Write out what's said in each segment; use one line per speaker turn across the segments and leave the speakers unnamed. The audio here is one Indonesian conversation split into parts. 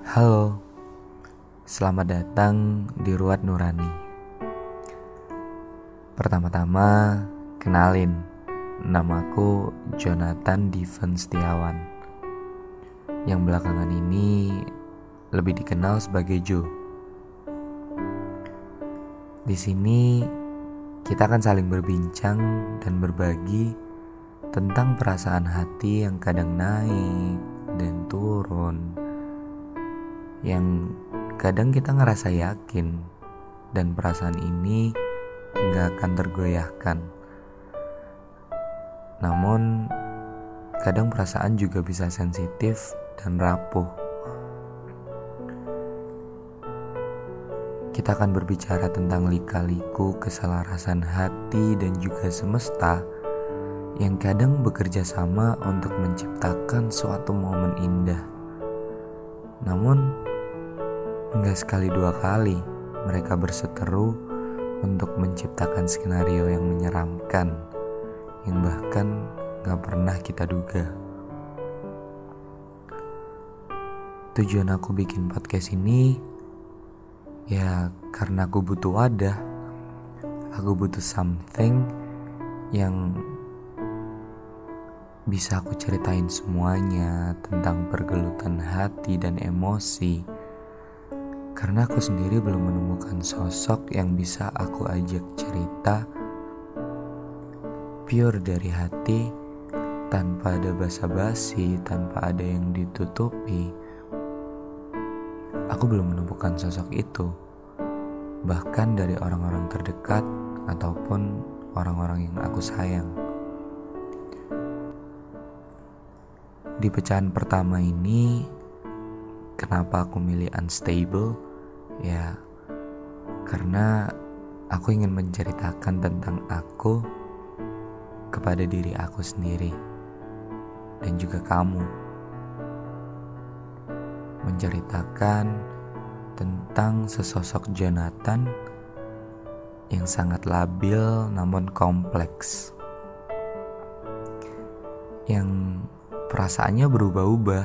Halo, selamat datang di Ruat Nurani. Pertama-tama, kenalin, namaku Jonathan Diven Setiawan. Yang belakangan ini lebih dikenal sebagai Jo. Di sini kita akan saling berbincang dan berbagi tentang perasaan hati yang kadang naik dan turun yang kadang kita ngerasa yakin dan perasaan ini nggak akan tergoyahkan. Namun kadang perasaan juga bisa sensitif dan rapuh. Kita akan berbicara tentang lika-liku keselarasan hati dan juga semesta yang kadang bekerja sama untuk menciptakan suatu momen indah. Namun, Enggak sekali dua kali mereka berseteru untuk menciptakan skenario yang menyeramkan, yang bahkan gak pernah kita duga. Tujuan aku bikin podcast ini ya karena aku butuh wadah, aku butuh something yang bisa aku ceritain semuanya tentang pergelutan hati dan emosi karena aku sendiri belum menemukan sosok yang bisa aku ajak cerita pure dari hati tanpa ada basa-basi, tanpa ada yang ditutupi. Aku belum menemukan sosok itu, bahkan dari orang-orang terdekat ataupun orang-orang yang aku sayang. Di pecahan pertama ini, kenapa aku milih unstable? Ya, karena aku ingin menceritakan tentang aku kepada diri aku sendiri dan juga kamu. Menceritakan tentang sesosok Jonathan yang sangat labil namun kompleks. Yang perasaannya berubah-ubah,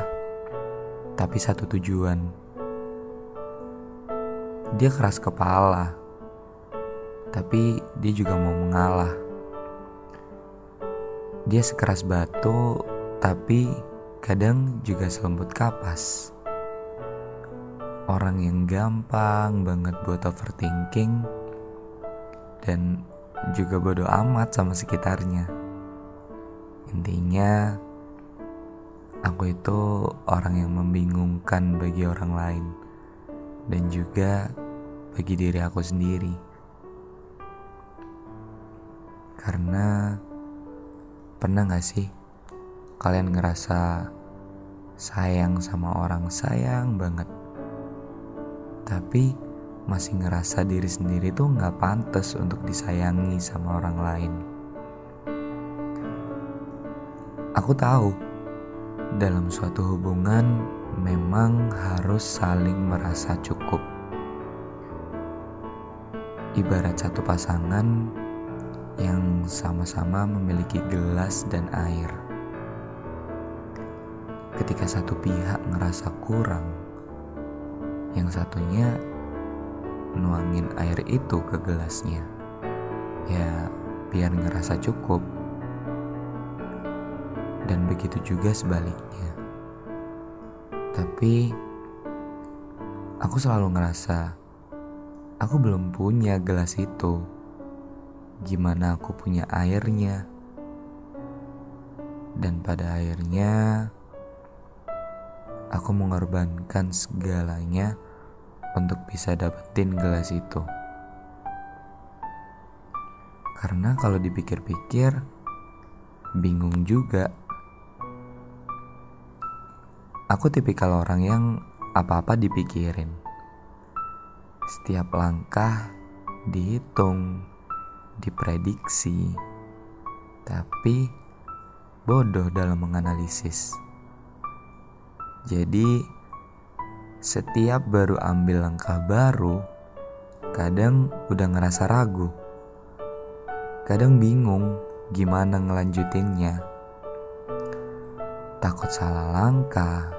tapi satu tujuan dia keras kepala, tapi dia juga mau mengalah. Dia sekeras batu, tapi kadang juga selembut kapas. Orang yang gampang banget buat overthinking dan juga bodoh amat sama sekitarnya. Intinya, aku itu orang yang membingungkan bagi orang lain dan juga bagi diri aku sendiri. Karena pernah gak sih kalian ngerasa sayang sama orang sayang banget, tapi masih ngerasa diri sendiri tuh gak pantas untuk disayangi sama orang lain. Aku tahu dalam suatu hubungan memang harus saling merasa cukup ibarat satu pasangan yang sama-sama memiliki gelas dan air. Ketika satu pihak ngerasa kurang, yang satunya nuangin air itu ke gelasnya. Ya, biar ngerasa cukup. Dan begitu juga sebaliknya. Tapi aku selalu ngerasa Aku belum punya gelas itu. Gimana aku punya airnya? Dan pada akhirnya, aku mengorbankan segalanya untuk bisa dapetin gelas itu. Karena kalau dipikir-pikir, bingung juga. Aku tipikal orang yang apa-apa dipikirin setiap langkah dihitung, diprediksi, tapi bodoh dalam menganalisis. Jadi, setiap baru ambil langkah baru, kadang udah ngerasa ragu. Kadang bingung gimana ngelanjutinnya. Takut salah langkah,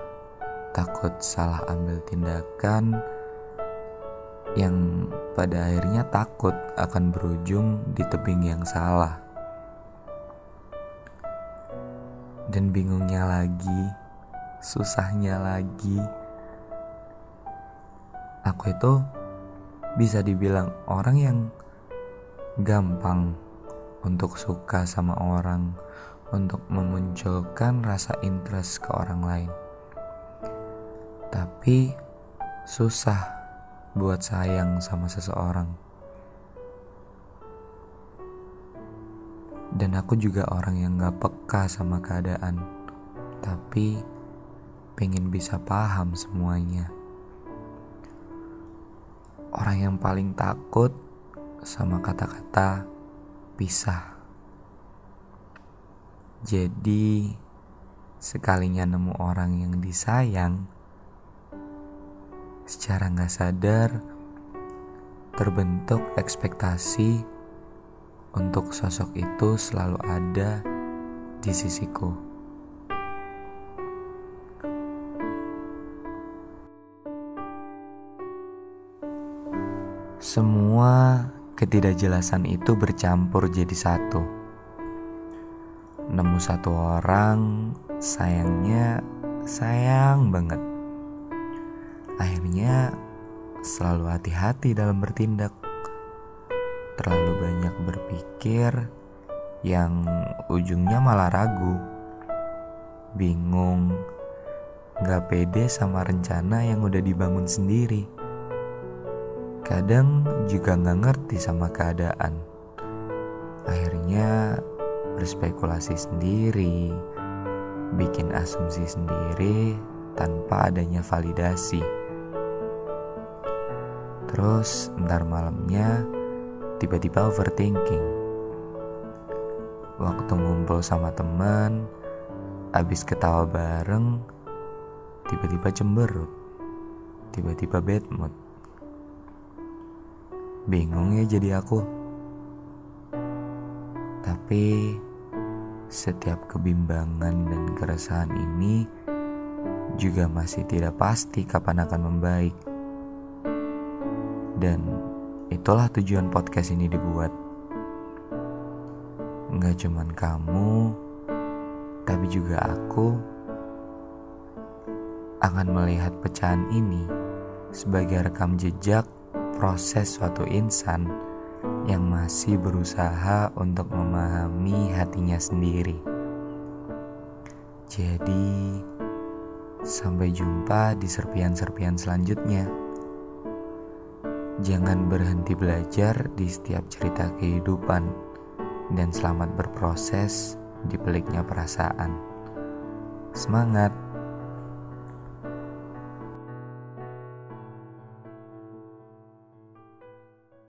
takut salah ambil tindakan yang pada akhirnya takut akan berujung di tebing yang salah. Dan bingungnya lagi, susahnya lagi, aku itu bisa dibilang orang yang gampang untuk suka sama orang, untuk memunculkan rasa interest ke orang lain. Tapi susah buat sayang sama seseorang. Dan aku juga orang yang gak peka sama keadaan, tapi pengen bisa paham semuanya. Orang yang paling takut sama kata-kata pisah. Jadi, sekalinya nemu orang yang disayang, secara nggak sadar terbentuk ekspektasi untuk sosok itu selalu ada di sisiku. Semua ketidakjelasan itu bercampur jadi satu. Nemu satu orang, sayangnya sayang banget Akhirnya selalu hati-hati dalam bertindak. Terlalu banyak berpikir yang ujungnya malah ragu, bingung, gak pede sama rencana yang udah dibangun sendiri. Kadang juga gak ngerti sama keadaan. Akhirnya berspekulasi sendiri, bikin asumsi sendiri tanpa adanya validasi. Terus ntar malamnya tiba-tiba overthinking. Waktu ngumpul sama teman, abis ketawa bareng, tiba-tiba cemberut, tiba-tiba bad mood. Bingung ya jadi aku. Tapi setiap kebimbangan dan keresahan ini juga masih tidak pasti kapan akan membaik. Dan itulah tujuan podcast ini dibuat. Nggak cuman kamu, tapi juga aku akan melihat pecahan ini sebagai rekam jejak proses suatu insan yang masih berusaha untuk memahami hatinya sendiri. Jadi, sampai jumpa di serpian-serpian selanjutnya. Jangan berhenti belajar di setiap cerita kehidupan dan selamat berproses di peliknya perasaan. Semangat!